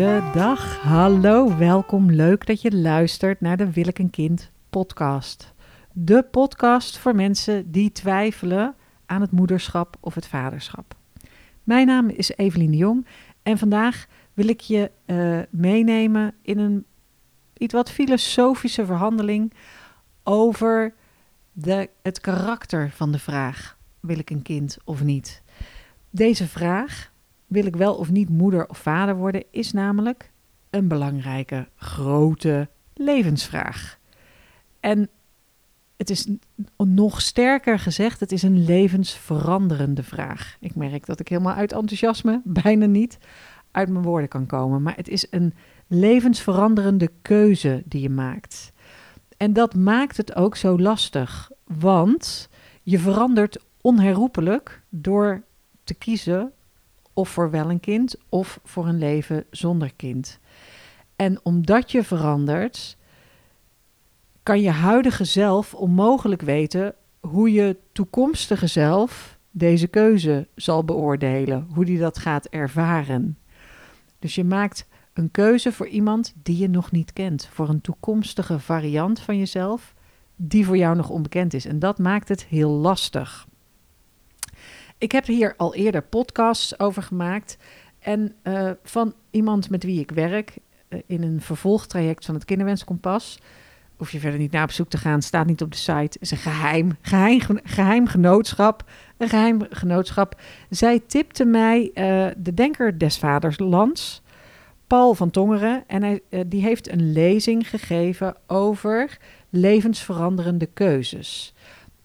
Goedendag, hallo, welkom. Leuk dat je luistert naar de Wil ik een kind podcast. De podcast voor mensen die twijfelen aan het moederschap of het vaderschap. Mijn naam is Evelien de Jong en vandaag wil ik je uh, meenemen in een iets wat filosofische verhandeling over de, het karakter van de vraag: wil ik een kind of niet? Deze vraag, wil ik wel of niet moeder of vader worden, is namelijk een belangrijke, grote levensvraag. En het is nog sterker gezegd, het is een levensveranderende vraag. Ik merk dat ik helemaal uit enthousiasme bijna niet uit mijn woorden kan komen. Maar het is een levensveranderende keuze die je maakt. En dat maakt het ook zo lastig, want je verandert onherroepelijk door te kiezen of voor wel een kind of voor een leven zonder kind. En omdat je verandert, kan je huidige zelf onmogelijk weten hoe je toekomstige zelf deze keuze zal beoordelen, hoe die dat gaat ervaren. Dus je maakt een keuze voor iemand die je nog niet kent, voor een toekomstige variant van jezelf die voor jou nog onbekend is. En dat maakt het heel lastig. Ik heb hier al eerder podcasts over gemaakt. En uh, van iemand met wie ik werk uh, in een vervolgtraject van het Kinderwenskompas. Hoef je verder niet naar op zoek te gaan, staat niet op de site. is een geheim, geheim, genootschap. Een geheim genootschap. Zij tipte mij uh, de denker des vaders Lans, Paul van Tongeren. En hij, die heeft een lezing gegeven over levensveranderende keuzes.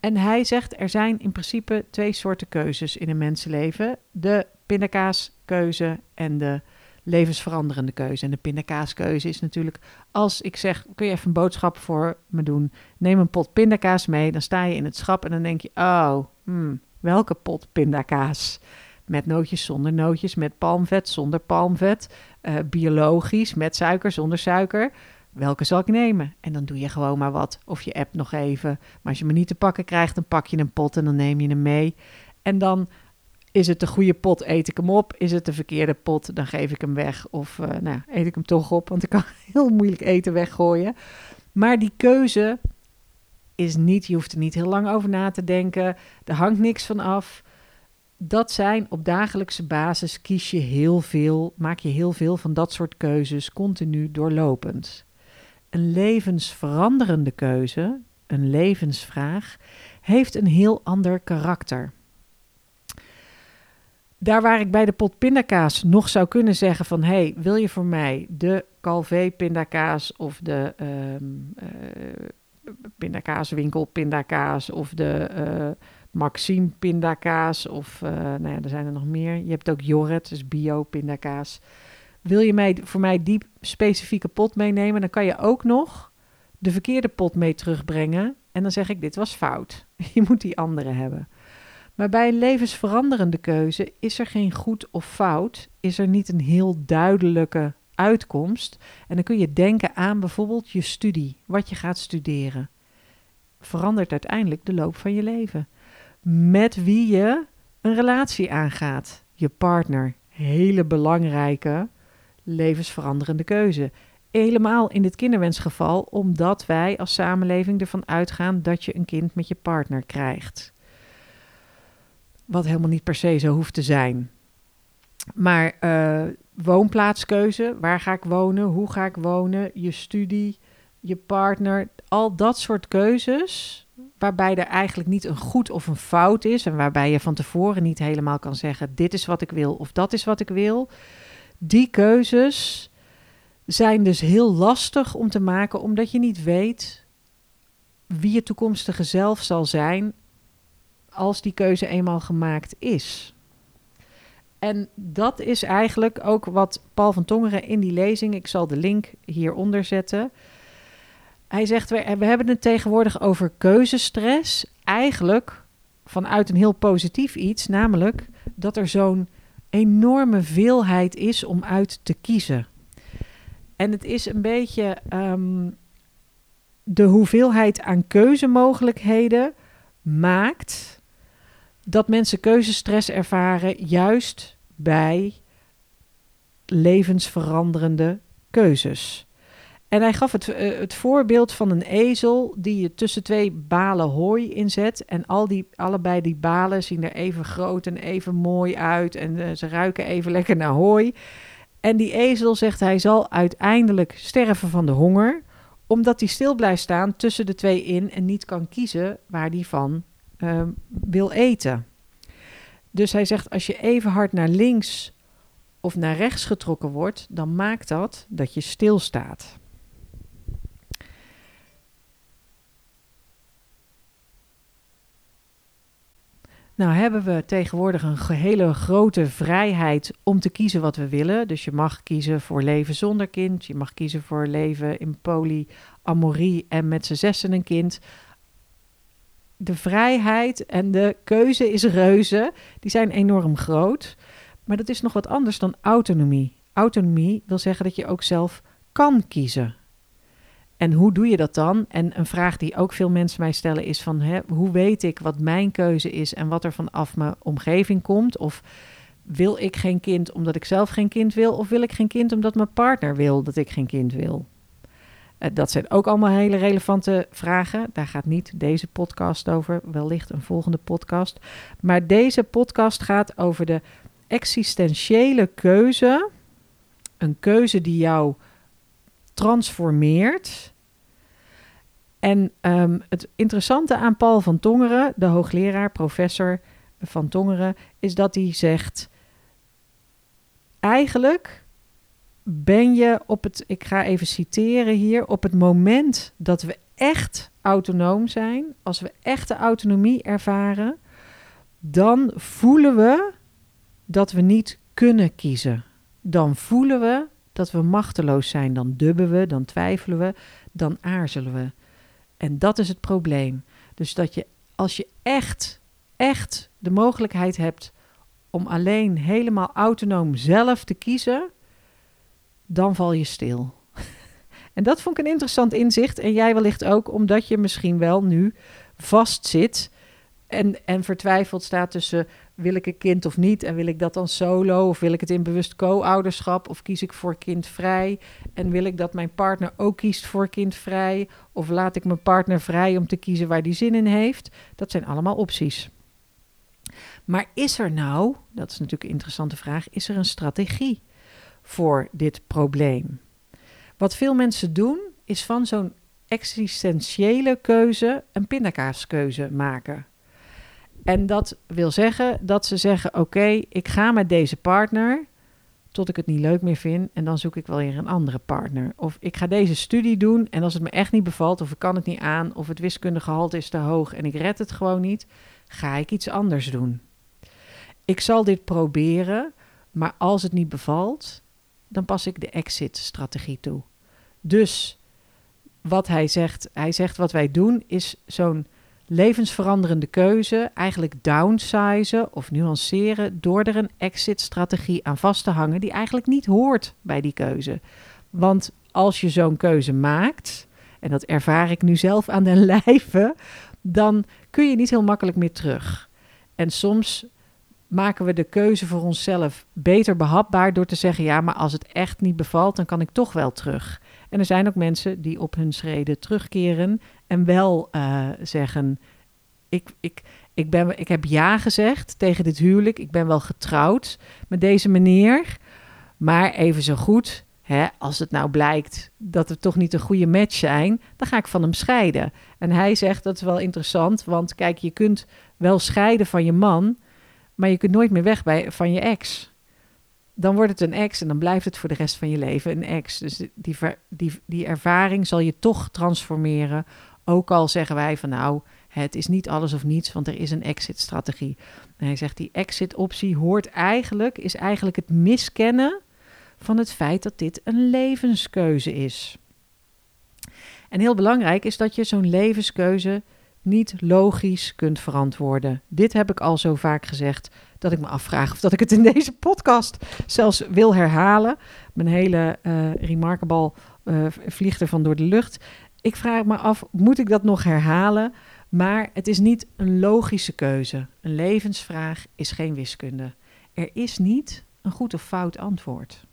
En hij zegt er zijn in principe twee soorten keuzes in een mensenleven: de pindakaaskeuze en de levensveranderende keuze. En de pindakaaskeuze is natuurlijk als ik zeg: kun je even een boodschap voor me doen? Neem een pot pindakaas mee. Dan sta je in het schap en dan denk je: oh, hmm, welke pot pindakaas? Met nootjes, zonder nootjes, met palmvet, zonder palmvet, uh, biologisch, met suiker, zonder suiker welke zal ik nemen? En dan doe je gewoon maar wat. Of je app nog even. Maar als je me niet te pakken krijgt, dan pak je een pot en dan neem je hem mee. En dan is het de goede pot, eet ik hem op. Is het de verkeerde pot, dan geef ik hem weg. Of uh, nou, eet ik hem toch op, want ik kan heel moeilijk eten weggooien. Maar die keuze is niet, je hoeft er niet heel lang over na te denken. Er hangt niks van af. Dat zijn op dagelijkse basis kies je heel veel, maak je heel veel van dat soort keuzes continu doorlopend een levensveranderende keuze, een levensvraag, heeft een heel ander karakter. Daar waar ik bij de pot pindakaas nog zou kunnen zeggen van... hey, wil je voor mij de Calvé pindakaas of de uh, uh, pindakaaswinkel pindakaas... of de uh, Maxime pindakaas of uh, nou ja, er zijn er nog meer. Je hebt ook Jorret, dus bio pindakaas wil je mij, voor mij die specifieke pot meenemen, dan kan je ook nog de verkeerde pot mee terugbrengen. En dan zeg ik, dit was fout. Je moet die andere hebben. Maar bij een levensveranderende keuze is er geen goed of fout. Is er niet een heel duidelijke uitkomst. En dan kun je denken aan bijvoorbeeld je studie, wat je gaat studeren. Verandert uiteindelijk de loop van je leven. Met wie je een relatie aangaat. Je partner. Hele belangrijke levensveranderende keuze. Helemaal in dit kinderwensgeval, omdat wij als samenleving ervan uitgaan dat je een kind met je partner krijgt. Wat helemaal niet per se zo hoeft te zijn. Maar uh, woonplaatskeuze, waar ga ik wonen, hoe ga ik wonen, je studie, je partner, al dat soort keuzes, waarbij er eigenlijk niet een goed of een fout is en waarbij je van tevoren niet helemaal kan zeggen: dit is wat ik wil of dat is wat ik wil die keuzes zijn dus heel lastig om te maken, omdat je niet weet wie je toekomstige zelf zal zijn als die keuze eenmaal gemaakt is. En dat is eigenlijk ook wat Paul van Tongeren in die lezing, ik zal de link hieronder zetten. Hij zegt, we, we hebben het tegenwoordig over keuzestress. Eigenlijk vanuit een heel positief iets, namelijk dat er zo'n enorme veelheid is om uit te kiezen. En het is een beetje um, de hoeveelheid aan keuzemogelijkheden maakt dat mensen keuzestress ervaren, juist bij levensveranderende keuzes. En hij gaf het, eh, het voorbeeld van een ezel die je tussen twee balen hooi inzet. En al die, allebei die balen zien er even groot en even mooi uit. En eh, ze ruiken even lekker naar hooi. En die ezel zegt hij zal uiteindelijk sterven van de honger. Omdat hij stil blijft staan tussen de twee in en niet kan kiezen waar hij van ehm, wil eten. Dus hij zegt als je even hard naar links of naar rechts getrokken wordt, dan maakt dat dat je stilstaat. Nou hebben we tegenwoordig een hele grote vrijheid om te kiezen wat we willen. Dus je mag kiezen voor leven zonder kind. Je mag kiezen voor leven in polyamorie en met z'n zessen een kind. De vrijheid en de keuze is reuze. Die zijn enorm groot. Maar dat is nog wat anders dan autonomie. Autonomie wil zeggen dat je ook zelf kan kiezen. En hoe doe je dat dan? En een vraag die ook veel mensen mij stellen is van... Hè, hoe weet ik wat mijn keuze is en wat er vanaf mijn omgeving komt? Of wil ik geen kind omdat ik zelf geen kind wil? Of wil ik geen kind omdat mijn partner wil dat ik geen kind wil? Uh, dat zijn ook allemaal hele relevante vragen. Daar gaat niet deze podcast over, wellicht een volgende podcast. Maar deze podcast gaat over de existentiële keuze. Een keuze die jou transformeert. En um, het interessante aan Paul van Tongeren, de hoogleraar, professor van Tongeren, is dat hij zegt: eigenlijk ben je op het, ik ga even citeren hier, op het moment dat we echt autonoom zijn, als we echte autonomie ervaren, dan voelen we dat we niet kunnen kiezen. Dan voelen we dat we machteloos zijn. Dan dubben we, dan twijfelen we, dan aarzelen we. En dat is het probleem. Dus dat je, als je echt, echt de mogelijkheid hebt om alleen helemaal autonoom zelf te kiezen, dan val je stil. en dat vond ik een interessant inzicht. En jij wellicht ook, omdat je misschien wel nu vastzit en, en vertwijfeld staat tussen wil ik een kind of niet en wil ik dat dan solo of wil ik het in bewust co-ouderschap of kies ik voor kindvrij en wil ik dat mijn partner ook kiest voor kindvrij of laat ik mijn partner vrij om te kiezen waar die zin in heeft. Dat zijn allemaal opties. Maar is er nou, dat is natuurlijk een interessante vraag, is er een strategie voor dit probleem? Wat veel mensen doen is van zo'n existentiële keuze een pindakaaskeuze maken. En dat wil zeggen dat ze zeggen: Oké, ik ga met deze partner tot ik het niet leuk meer vind en dan zoek ik wel weer een andere partner. Of ik ga deze studie doen en als het me echt niet bevalt of ik kan het niet aan of het wiskundegehalte is te hoog en ik red het gewoon niet, ga ik iets anders doen. Ik zal dit proberen, maar als het niet bevalt, dan pas ik de exit-strategie toe. Dus wat hij zegt, hij zegt wat wij doen is zo'n levensveranderende keuze eigenlijk downsizen of nuanceren door er een exit-strategie aan vast te hangen die eigenlijk niet hoort bij die keuze. Want als je zo'n keuze maakt, en dat ervaar ik nu zelf aan den lijve, dan kun je niet heel makkelijk meer terug. En soms maken we de keuze voor onszelf beter behapbaar door te zeggen: ja, maar als het echt niet bevalt, dan kan ik toch wel terug. En er zijn ook mensen die op hun schreden terugkeren en wel uh, zeggen: ik, ik, ik, ben, ik heb ja gezegd tegen dit huwelijk. Ik ben wel getrouwd met deze meneer. Maar even zo goed, hè, als het nou blijkt dat we toch niet een goede match zijn, dan ga ik van hem scheiden. En hij zegt dat is wel interessant, want kijk, je kunt wel scheiden van je man, maar je kunt nooit meer weg bij, van je ex dan wordt het een ex en dan blijft het voor de rest van je leven een ex. Dus die, die, die ervaring zal je toch transformeren. Ook al zeggen wij van nou, het is niet alles of niets, want er is een exit-strategie. Hij zegt die exit-optie hoort eigenlijk, is eigenlijk het miskennen van het feit dat dit een levenskeuze is. En heel belangrijk is dat je zo'n levenskeuze niet logisch kunt verantwoorden. Dit heb ik al zo vaak gezegd dat ik me afvraag of dat ik het in deze podcast zelfs wil herhalen. Mijn hele uh, remarkable uh, vliegt ervan door de lucht. Ik vraag me af, moet ik dat nog herhalen? Maar het is niet een logische keuze. Een levensvraag is geen wiskunde. Er is niet een goed of fout antwoord.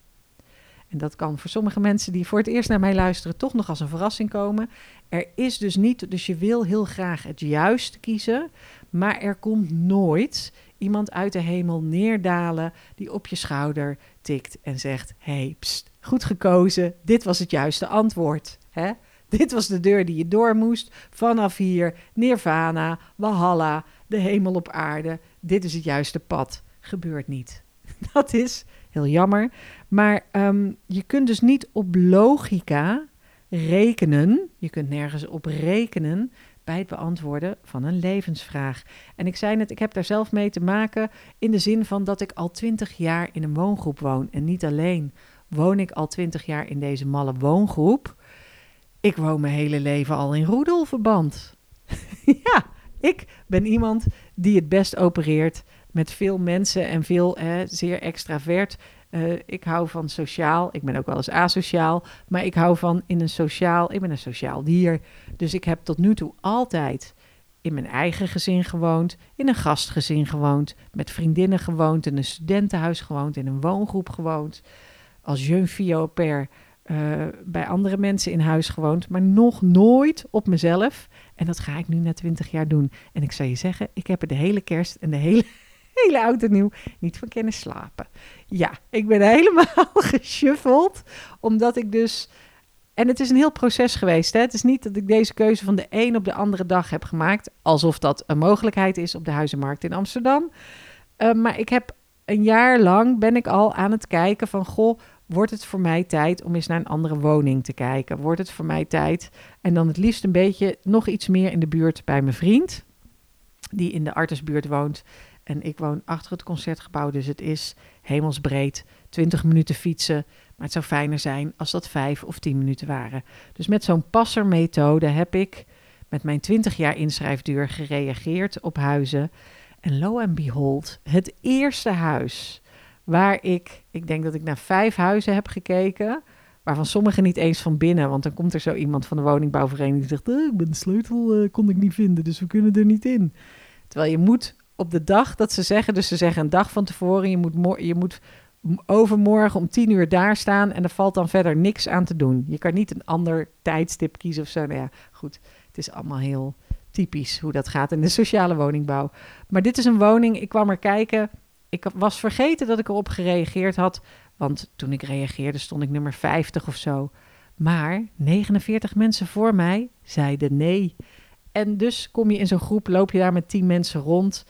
en dat kan voor sommige mensen die voor het eerst naar mij luisteren toch nog als een verrassing komen. Er is dus niet, dus je wil heel graag het juiste kiezen, maar er komt nooit iemand uit de hemel neerdalen die op je schouder tikt en zegt: hey, goed gekozen, dit was het juiste antwoord. Hè? Dit was de deur die je door moest. Vanaf hier, Nirvana, Walhalla, de hemel op aarde. Dit is het juiste pad. Gebeurt niet. Dat is heel jammer. Maar um, je kunt dus niet op logica rekenen. Je kunt nergens op rekenen bij het beantwoorden van een levensvraag. En ik zei net, ik heb daar zelf mee te maken in de zin van dat ik al twintig jaar in een woongroep woon. En niet alleen woon ik al twintig jaar in deze malle woongroep. Ik woon mijn hele leven al in roedelverband. ja, ik ben iemand die het best opereert met veel mensen en veel zeer extravert. Uh, ik hou van sociaal. Ik ben ook wel eens asociaal. Maar ik hou van in een sociaal. Ik ben een sociaal dier. Dus ik heb tot nu toe altijd in mijn eigen gezin gewoond. In een gastgezin gewoond. Met vriendinnen gewoond. In een studentenhuis gewoond. In een woongroep gewoond. Als jeune fille. Uh, bij andere mensen in huis gewoond, maar nog nooit op mezelf. En dat ga ik nu na twintig jaar doen. En ik zou je zeggen, ik heb er de hele kerst en de hele hele oud en nieuw niet van kunnen slapen. Ja, ik ben helemaal geshuffeld, omdat ik dus... En het is een heel proces geweest. Hè? Het is niet dat ik deze keuze van de een op de andere dag heb gemaakt, alsof dat een mogelijkheid is op de Huizenmarkt in Amsterdam. Uh, maar ik heb een jaar lang ben ik al aan het kijken van, goh, wordt het voor mij tijd om eens naar een andere woning te kijken? Wordt het voor mij tijd? En dan het liefst een beetje nog iets meer in de buurt bij mijn vriend, die in de Artesbuurt woont. En ik woon achter het concertgebouw, dus het is hemelsbreed 20 minuten fietsen. Maar het zou fijner zijn als dat 5 of 10 minuten waren. Dus met zo'n passermethode heb ik met mijn 20 jaar inschrijfduur gereageerd op huizen. En lo and behold, het eerste huis waar ik, ik denk dat ik naar vijf huizen heb gekeken, waarvan sommige niet eens van binnen, want dan komt er zo iemand van de woningbouwvereniging die zegt, eh, ik ben de sleutel, uh, kon ik niet vinden, dus we kunnen er niet in. Terwijl je moet op de dag dat ze zeggen, dus ze zeggen een dag van tevoren, je moet, je moet overmorgen om tien uur daar staan en er valt dan verder niks aan te doen. Je kan niet een ander tijdstip kiezen of zo. Nou ja, goed, het is allemaal heel typisch hoe dat gaat in de sociale woningbouw. Maar dit is een woning, ik kwam er kijken. Ik was vergeten dat ik erop gereageerd had, want toen ik reageerde stond ik nummer 50 of zo. Maar 49 mensen voor mij zeiden nee. En dus kom je in zo'n groep, loop je daar met 10 mensen rond.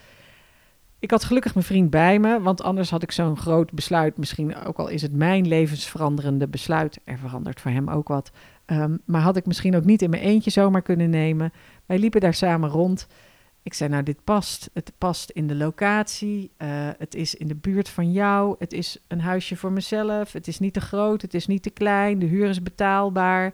Ik had gelukkig mijn vriend bij me, want anders had ik zo'n groot besluit, misschien ook al is het mijn levensveranderende besluit, er verandert voor hem ook wat, um, maar had ik misschien ook niet in mijn eentje zomaar kunnen nemen. Wij liepen daar samen rond. Ik zei, nou, dit past. Het past in de locatie. Uh, het is in de buurt van jou. Het is een huisje voor mezelf. Het is niet te groot. Het is niet te klein. De huur is betaalbaar.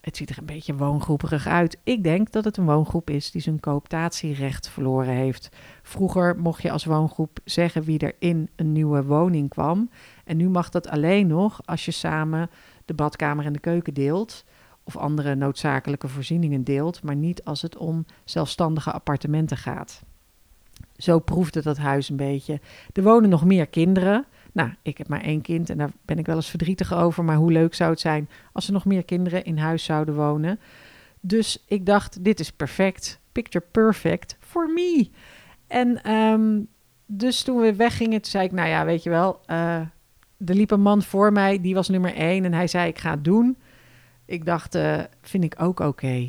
Het ziet er een beetje woongroeperig uit. Ik denk dat het een woongroep is die zijn cooptatierecht verloren heeft. Vroeger mocht je als woongroep zeggen wie er in een nieuwe woning kwam. En nu mag dat alleen nog als je samen de badkamer en de keuken deelt. Of andere noodzakelijke voorzieningen deelt, maar niet als het om zelfstandige appartementen gaat. Zo proefde dat huis een beetje. Er wonen nog meer kinderen. Nou, ik heb maar één kind en daar ben ik wel eens verdrietig over. Maar hoe leuk zou het zijn als er nog meer kinderen in huis zouden wonen? Dus ik dacht, dit is perfect. Picture perfect for me. En um, dus toen we weggingen, toen zei ik, nou ja, weet je wel, uh, er liep een man voor mij, die was nummer één. En hij zei, ik ga het doen. Ik dacht, uh, vind ik ook oké.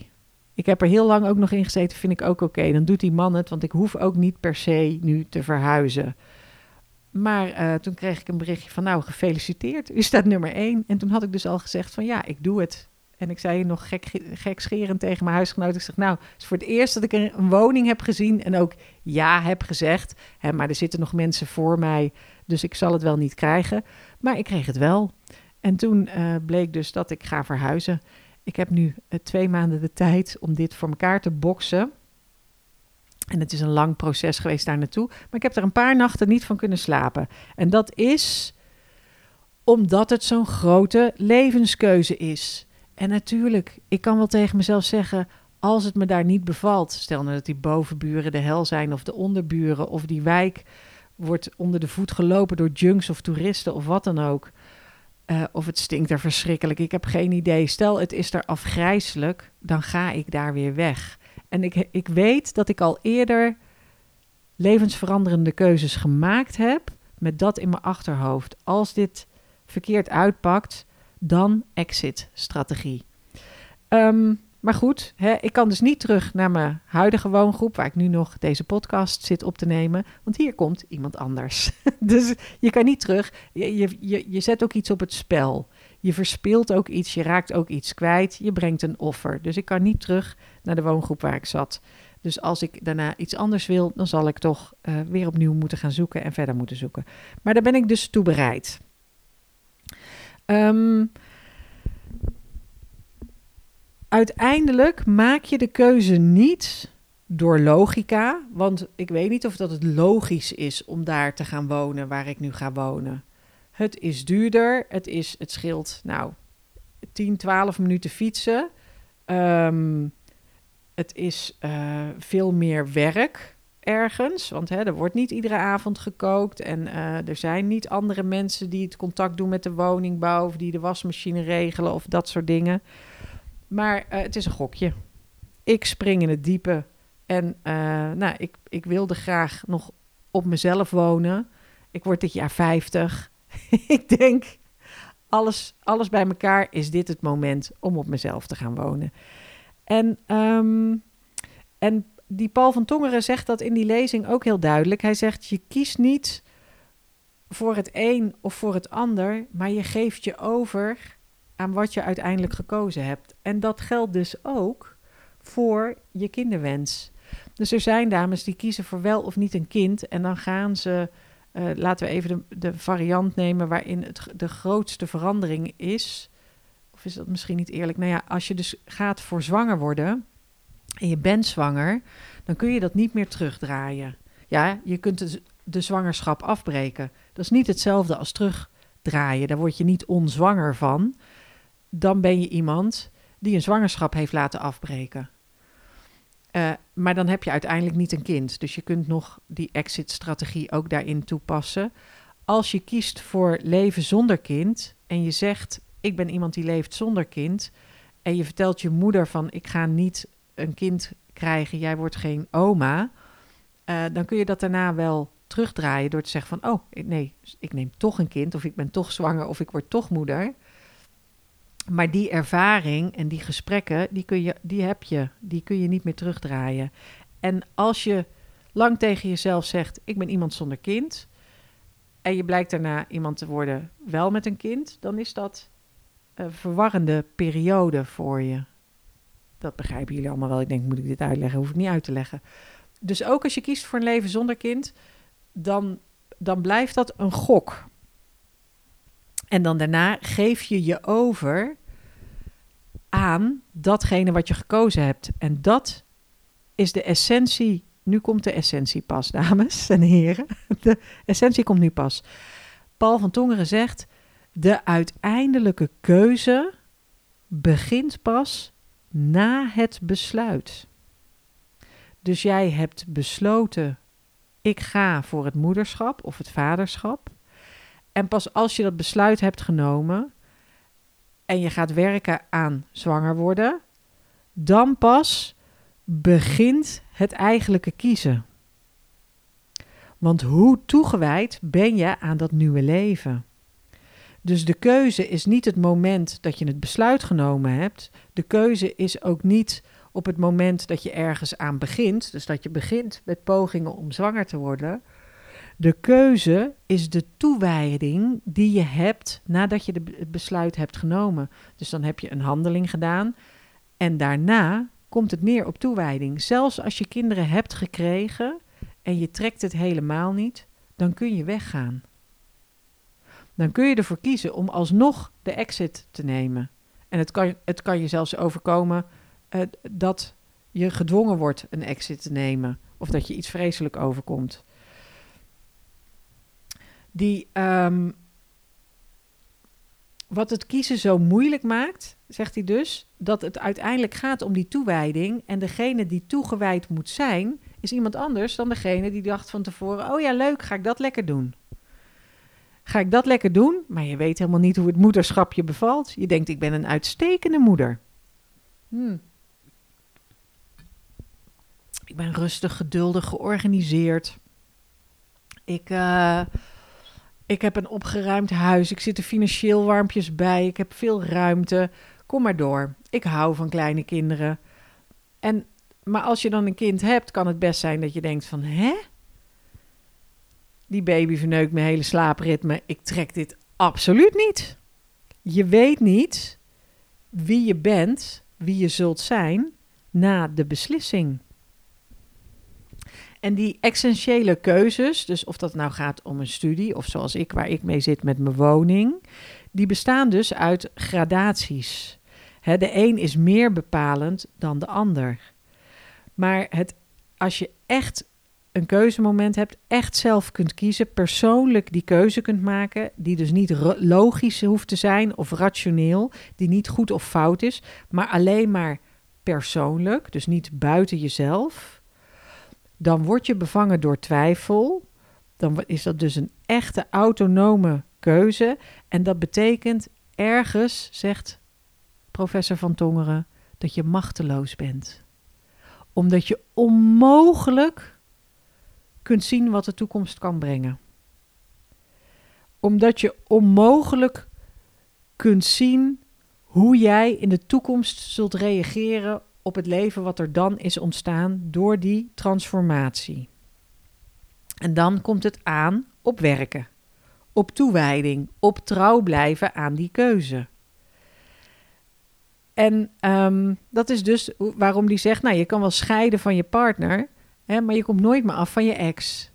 Ik heb er heel lang ook nog in gezeten, vind ik ook oké. Dan doet die man het, want ik hoef ook niet per se nu te verhuizen. Maar uh, toen kreeg ik een berichtje van, nou, gefeliciteerd, u staat nummer één. En toen had ik dus al gezegd van, ja, ik doe het. En ik zei nog gek, gekscherend tegen mijn huisgenoot. Ik zeg, nou, het is voor het eerst dat ik een woning heb gezien en ook ja heb gezegd. Hè, maar er zitten nog mensen voor mij, dus ik zal het wel niet krijgen. Maar ik kreeg het wel. En toen uh, bleek dus dat ik ga verhuizen. Ik heb nu uh, twee maanden de tijd om dit voor elkaar te boksen. En het is een lang proces geweest daar naartoe. Maar ik heb er een paar nachten niet van kunnen slapen. En dat is omdat het zo'n grote levenskeuze is. En natuurlijk, ik kan wel tegen mezelf zeggen: als het me daar niet bevalt, stel nou dat die bovenburen de hel zijn of de onderburen of die wijk wordt onder de voet gelopen door junks of toeristen of wat dan ook. Uh, of het stinkt er verschrikkelijk. Ik heb geen idee. Stel, het is er afgrijzelijk, dan ga ik daar weer weg. En ik, ik weet dat ik al eerder levensveranderende keuzes gemaakt heb met dat in mijn achterhoofd. Als dit verkeerd uitpakt, dan exit-strategie. Ehm, maar goed, hè, ik kan dus niet terug naar mijn huidige woongroep, waar ik nu nog deze podcast zit op te nemen, want hier komt iemand anders. dus je kan niet terug. Je, je, je zet ook iets op het spel. Je verspeelt ook iets, je raakt ook iets kwijt, je brengt een offer. Dus ik kan niet terug naar de woongroep waar ik zat. Dus als ik daarna iets anders wil, dan zal ik toch uh, weer opnieuw moeten gaan zoeken en verder moeten zoeken. Maar daar ben ik dus toe bereid. Um, uiteindelijk maak je de keuze niet door logica, want ik weet niet of dat het logisch is om daar te gaan wonen waar ik nu ga wonen. Het is duurder, het, is, het scheelt nou 10, 12 minuten fietsen. Um, het is uh, veel meer werk ergens, want hè, er wordt niet iedere avond gekookt en uh, er zijn niet andere mensen die het contact doen met de woningbouw of die de wasmachine regelen of dat soort dingen. Maar uh, het is een gokje. Ik spring in het diepe en nou, ik, ik wilde graag nog op mezelf wonen. Ik word dit jaar 50. ik denk, alles, alles bij elkaar is dit het moment om op mezelf te gaan wonen. En, um, en die Paul van Tongeren zegt dat in die lezing ook heel duidelijk. Hij zegt: Je kiest niet voor het een of voor het ander, maar je geeft je over aan wat je uiteindelijk gekozen hebt. En dat geldt dus ook voor je kinderwens. Dus er zijn dames die kiezen voor wel of niet een kind en dan gaan ze. Uh, laten we even de, de, variant nemen waarin het de grootste verandering is. Of is dat misschien niet eerlijk? Nou ja, als je dus gaat voor zwanger worden, en je bent zwanger, dan kun je dat niet meer terugdraaien. Ja, je kunt de, de zwangerschap afbreken. Dat is niet hetzelfde als terugdraaien. Daar word je niet onzwanger van. Dan ben je iemand die een zwangerschap heeft laten afbreken. Uh, maar dan heb je uiteindelijk niet een kind. Dus je kunt nog die exit-strategie ook daarin toepassen. Als je kiest voor leven zonder kind en je zegt: Ik ben iemand die leeft zonder kind. En je vertelt je moeder van: Ik ga niet een kind krijgen, jij wordt geen oma, uh, dan kun je dat daarna wel terugdraaien door te zeggen van, oh nee, ik neem toch een kind of ik ben toch zwanger of ik word toch moeder. Maar die ervaring en die gesprekken, die, kun je, die heb je, die kun je niet meer terugdraaien. En als je lang tegen jezelf zegt, ik ben iemand zonder kind, en je blijkt daarna iemand te worden wel met een kind, dan is dat een verwarrende periode voor je. Dat begrijpen jullie allemaal wel. Ik denk, moet ik dit uitleggen? Hoef ik niet uit te leggen. Dus ook als je kiest voor een leven zonder kind, dan, dan blijft dat een gok. En dan daarna geef je je over aan datgene wat je gekozen hebt. En dat is de essentie. Nu komt de essentie pas, dames en heren. De essentie komt nu pas. Paul van Tongeren zegt: de uiteindelijke keuze begint pas na het besluit. Dus jij hebt besloten, ik ga voor het moederschap of het vaderschap. En pas als je dat besluit hebt genomen en je gaat werken aan zwanger worden, dan pas begint het eigenlijke kiezen. Want hoe toegewijd ben je aan dat nieuwe leven? Dus de keuze is niet het moment dat je het besluit genomen hebt. De keuze is ook niet op het moment dat je ergens aan begint. Dus dat je begint met pogingen om zwanger te worden. De keuze is de toewijding die je hebt nadat je het besluit hebt genomen. Dus dan heb je een handeling gedaan en daarna komt het neer op toewijding. Zelfs als je kinderen hebt gekregen en je trekt het helemaal niet, dan kun je weggaan dan kun je ervoor kiezen om alsnog de exit te nemen. En het kan, het kan je zelfs overkomen uh, dat je gedwongen wordt een exit te nemen. Of dat je iets vreselijk overkomt. Die, um, wat het kiezen zo moeilijk maakt, zegt hij dus, dat het uiteindelijk gaat om die toewijding. En degene die toegewijd moet zijn, is iemand anders dan degene die dacht van tevoren: oh ja, leuk, ga ik dat lekker doen. ga ik dat lekker doen, maar je weet helemaal niet hoe het moederschap je bevalt. Je denkt, ik ben een uitstekende moeder. Hmm. Ik ben rustig, geduldig, georganiseerd. Ik, uh, ik heb een opgeruimd huis. Ik zit er financieel warmpjes bij. Ik heb veel ruimte. Kom maar door. Ik hou van kleine kinderen. En, maar als je dan een kind hebt, kan het best zijn dat je denkt van... Hè? Die baby verneukt mijn hele slaapritme. Ik trek dit absoluut niet. Je weet niet wie je bent, wie je zult zijn na de beslissing. En die essentiële keuzes, dus of dat nou gaat om een studie of zoals ik, waar ik mee zit met mijn woning, die bestaan dus uit gradaties. de een is meer bepalend dan de ander. Maar het, als je echt een keuzemoment hebt, echt zelf kunt kiezen, persoonlijk die keuze kunt maken, die dus niet logisch hoeft te zijn of rationeel, die niet goed of fout is, maar alleen maar persoonlijk, dus niet buiten jezelf, dan word je bevangen door twijfel. Dan is dat dus een echte autonome keuze. En dat betekent ergens, zegt professor Van Tongeren, dat je machteloos bent. Omdat je onmogelijk kunt zien wat de toekomst kan brengen. Omdat je onmogelijk kunt zien hoe jij in de toekomst zult reageren op het leven wat er dan is ontstaan door die transformatie. En dan komt het aan op werken, op toewijding, op trouw blijven aan die keuze. En ehm, dat is dus waarom die zegt: Nou, je kan wel scheiden van je partner, hè, maar je komt nooit meer af van je ex.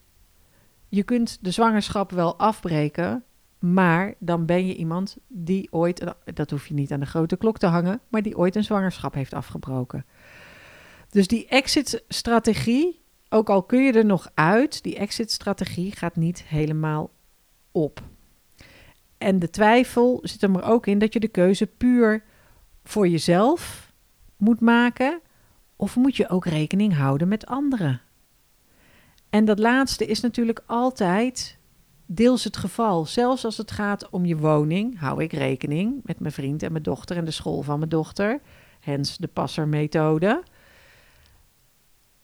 Je kunt de zwangerschap wel afbreken, maar dan ben je iemand die ooit, dat hoef je niet aan de grote klok te hangen, maar die ooit een zwangerschap heeft afgebroken. Dus die exit-strategie, ook al kun je er nog uit, die exit-strategie gaat niet helemaal op. En de twijfel zit er maar ook in dat je de keuze puur voor jezelf moet maken, of moet je ook rekening houden met anderen? En dat laatste is natuurlijk altijd deels het geval. Zelfs als het gaat om je woning, hou ik rekening met mijn vriend en mijn dochter en de school van mijn dochter. Hens de passermethode.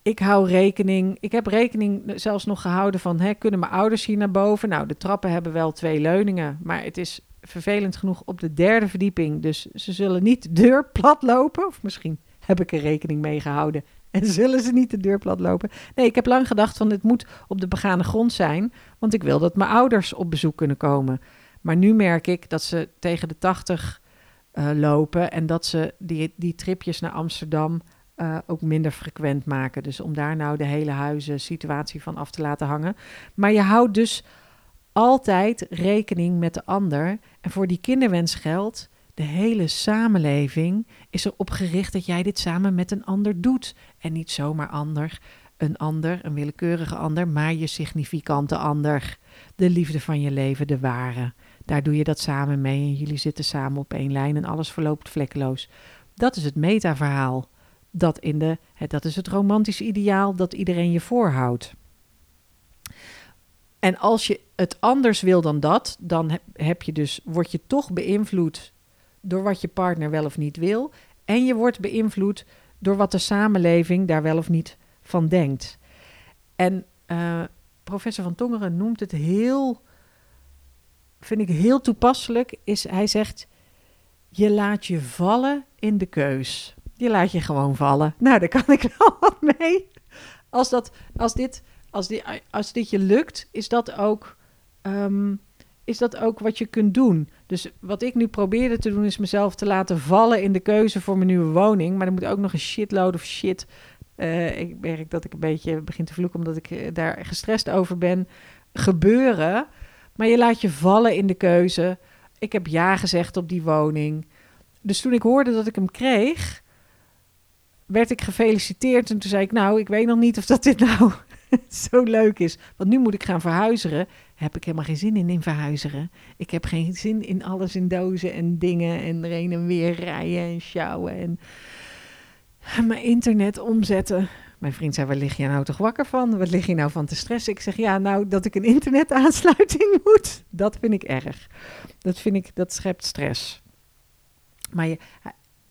Ik hou rekening, ik heb rekening zelfs nog gehouden van, hè, kunnen mijn ouders hier naar boven? Nou, de trappen hebben wel twee leuningen, maar het is vervelend genoeg op de derde verdieping. Dus ze zullen niet de deur plat lopen. Of misschien heb ik er rekening mee gehouden en zullen ze niet de deur plat lopen? Nee, ik heb lang gedacht van het moet op de begane grond zijn, want ik wil dat mijn ouders op bezoek kunnen komen. Maar nu merk ik dat ze tegen de 80 uh, eh, lopen en dat ze die, die tripjes naar Amsterdam uh, ook minder frequent maken. Dus om daar nou de hele huizen situatie van af te laten hangen. Maar je houdt dus altijd rekening met de ander. En voor die kinderwens geldt de hele samenleving is erop gericht dat jij dit samen met een ander doet. En niet zomaar ander, een ander, een willekeurige ander, maar je significante ander. De liefde van je leven, de ware. Daar doe je dat samen mee en jullie zitten samen op één lijn en alles verloopt vlekkeloos. Dat is het metaverhaal. Dat, in de, dat is het romantische ideaal dat iedereen je voorhoudt. En als je het anders wil dan dat, dan heb je dus, word je toch beïnvloed door wat je partner wel of niet wil. En je wordt beïnvloed door wat de samenleving daar wel of niet van denkt. En uh, professor Van Tongeren noemt het heel, vind ik heel toepasselijk, is hij zegt, je laat je vallen in de keus. Je laat je gewoon vallen. Nou, daar kan ik wel wat mee. Als, dat, als, dit, als, die, als dit je lukt, is dat ook ehm, is dat ook wat je kunt doen. Dus wat ik nu probeerde te doen, is mezelf te laten vallen in de keuze voor mijn nieuwe woning. Maar er moet ook nog een shitload of shit. Uh, ik merk dat ik een beetje begin te vloeken omdat ik eh, daar gestrest over ben. Gebeuren. Maar je laat je vallen in de keuze. Ik heb ja gezegd op die woning. Dus toen ik hoorde dat ik hem kreeg, werd ik gefeliciteerd. En toen zei ik, nou, ik weet nog niet of dat dit nou zo leuk is. Want nu moet ik gaan verhuizen. Heb ik helemaal geen zin in, in verhuizen. Ik heb geen zin in alles in dozen en dingen en er en weer rijden en sjouwen en mijn internet omzetten. Mijn vriend zei, waar lig je nou toch wakker van? Wat lig je nou van te stressen? Ik zeg, ja, nou, dat ik een internetaansluiting moet, dat vind ik erg. Dat vind ik, dat schept stress. Maar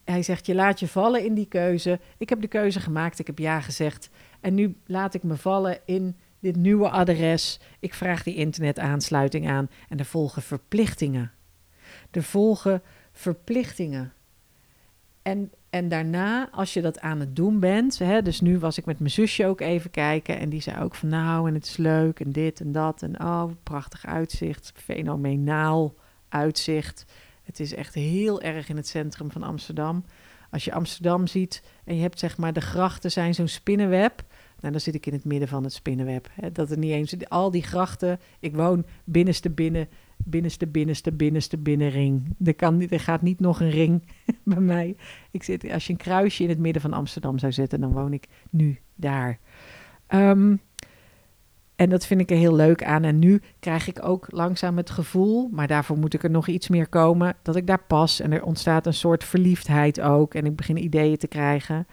hij zegt, je laat je vallen in die keuze. Ik heb de keuze gemaakt, ik heb ja gezegd. En nu laat ik me vallen in dit nieuwe adres. Ik vraag die internetaansluiting aan en er volgen verplichtingen. Er volgen verplichtingen. En, en daarna, als je dat aan het doen bent, hè, dus nu was ik met mijn zusje ook even kijken en die zei ook van nou en het is leuk en dit en dat en oh, prachtig uitzicht, fenomenaal uitzicht. Het is echt heel erg in het centrum van Amsterdam. Als je Amsterdam ziet en je hebt zeg maar de grachten zijn zo'n spinnenweb. Nou, dan zit ik in het midden van het spinnenweb. Hè. Dat er niet eens al die grachten. Ik woon binnenste binnen, binnenste binnenste binnenste binnenring. Er, kan, er gaat niet nog een ring bij mij. Ik zit, als je een kruisje in het midden van Amsterdam zou zetten, dan woon ik nu daar. Um, en dat vind ik er heel leuk aan. En nu krijg ik ook langzaam het gevoel, maar daarvoor moet ik er nog iets meer komen, dat ik daar pas. En er ontstaat een soort verliefdheid ook. En ik begin ideeën te krijgen.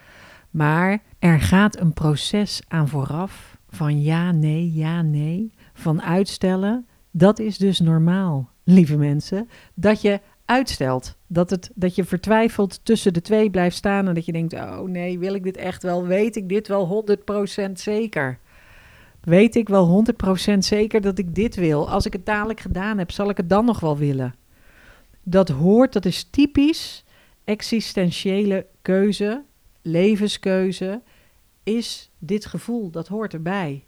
Maar er gaat een proces aan vooraf van ja, nee, ja, nee. Van uitstellen. Dat is dus normaal, lieve mensen. Dat je uitstelt. Dat, het, dat je vertwijfeld tussen de twee blijft staan. En dat je denkt: oh nee, wil ik dit echt wel? Weet ik dit wel 100% zeker? Weet ik wel 100% zeker dat ik dit wil. Als ik het dadelijk gedaan heb, zal ik het dan nog wel willen. Dat hoort, dat is typisch existentiële keuze, levenskeuze, is dit gevoel, dat hoort erbij.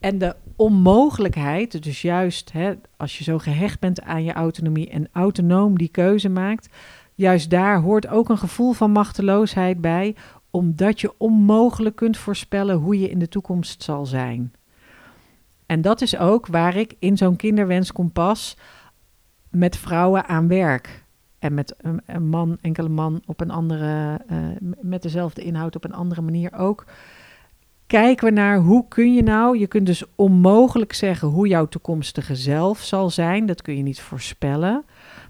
En de onmogelijkheid, dus juist hè, als je zo gehecht bent aan je autonomie en autonoom die keuze maakt, juist daar hoort ook een gevoel van machteloosheid bij, omdat je onmogelijk kunt voorspellen hoe je in de toekomst zal zijn. En dat is ook waar ik in zo'n kinderwenskompas met vrouwen aan werk. En met een, man, enkele man op een andere, uh, met dezelfde inhoud op een andere manier ook. Kijken we naar hoe kun je nou, je kunt dus onmogelijk zeggen hoe jouw toekomstige zelf zal zijn. Dat kun je niet voorspellen.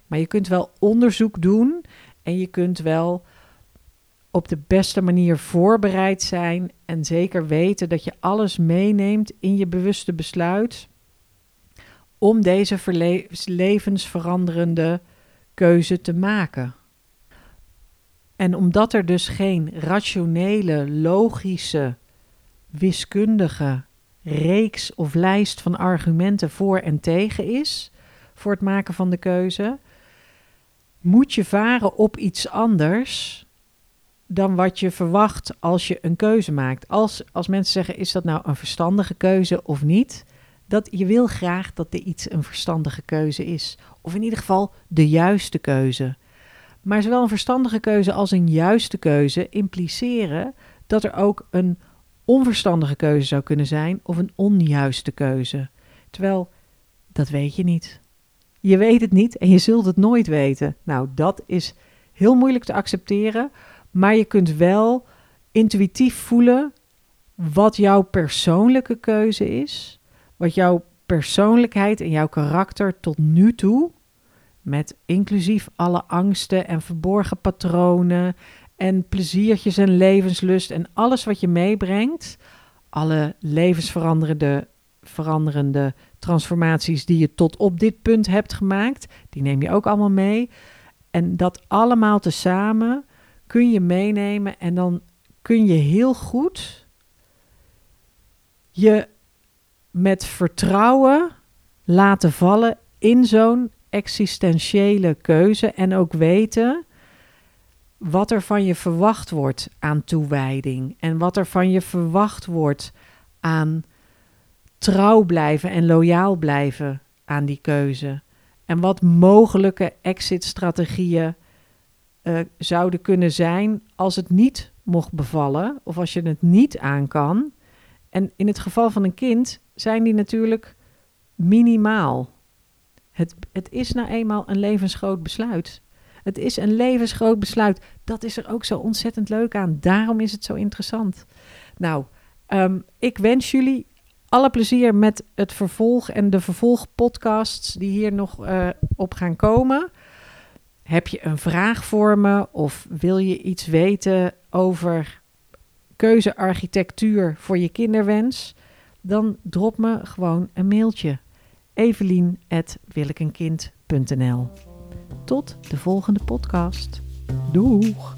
Maar je kunt wel onderzoek doen en je kunt wel op de beste manier voorbereid zijn en zeker weten dat je alles meeneemt in je bewuste besluit om deze levensveranderende keuze te maken. En omdat er dus geen rationele, logische, wiskundige reeks of lijst van argumenten voor en tegen is voor het maken van de keuze, moet je varen op iets anders dan wat je verwacht als je een keuze maakt. Als, als mensen zeggen, is dat nou een verstandige keuze of niet? Dat je wil graag dat er iets een verstandige keuze is. Of in ieder geval de juiste keuze. Maar zowel een verstandige keuze als een juiste keuze impliceren dat er ook een onverstandige keuze zou kunnen zijn of een onjuiste keuze. Terwijl dat weet je niet. Je weet het niet en je zult het nooit weten. Nou, dat is heel moeilijk te accepteren, maar je kunt wel intuïtief voelen wat jouw persoonlijke keuze is. Wat jouw persoonlijkheid en jouw karakter tot nu toe, met inclusief alle angsten en verborgen patronen en pleziertjes en levenslust en alles wat je meebrengt, alle levensveranderende veranderende transformaties die je tot op dit punt hebt gemaakt, die neem je ook allemaal mee. En dat allemaal tezamen kun je meenemen en dan kun je heel goed je met vertrouwen laten vallen in zo'n existentiële keuze en ook weten wat er van je verwacht wordt aan toewijding en wat er van je verwacht wordt aan trouw blijven en loyaal blijven aan die keuze. En wat mogelijke exit-strategieën uh, zouden kunnen zijn als het niet mocht bevallen of als je het niet aan kan. En in het geval van een kind zijn die natuurlijk minimaal. Het, het is nou eenmaal een levensgroot besluit. Het is een levensgroot besluit. Dat is er ook zo ontzettend leuk aan. Daarom is het zo interessant. Nou, um, ik wens jullie alle plezier met het vervolg en de vervolgpodcasts die hier nog uh, op gaan komen heb je een vraag voor me of wil je iets weten over keuzearchitectuur voor je kinderwens? Dan drop me gewoon een mailtje. evelien.willekenkind.nl Tot de volgende podcast. Doeg!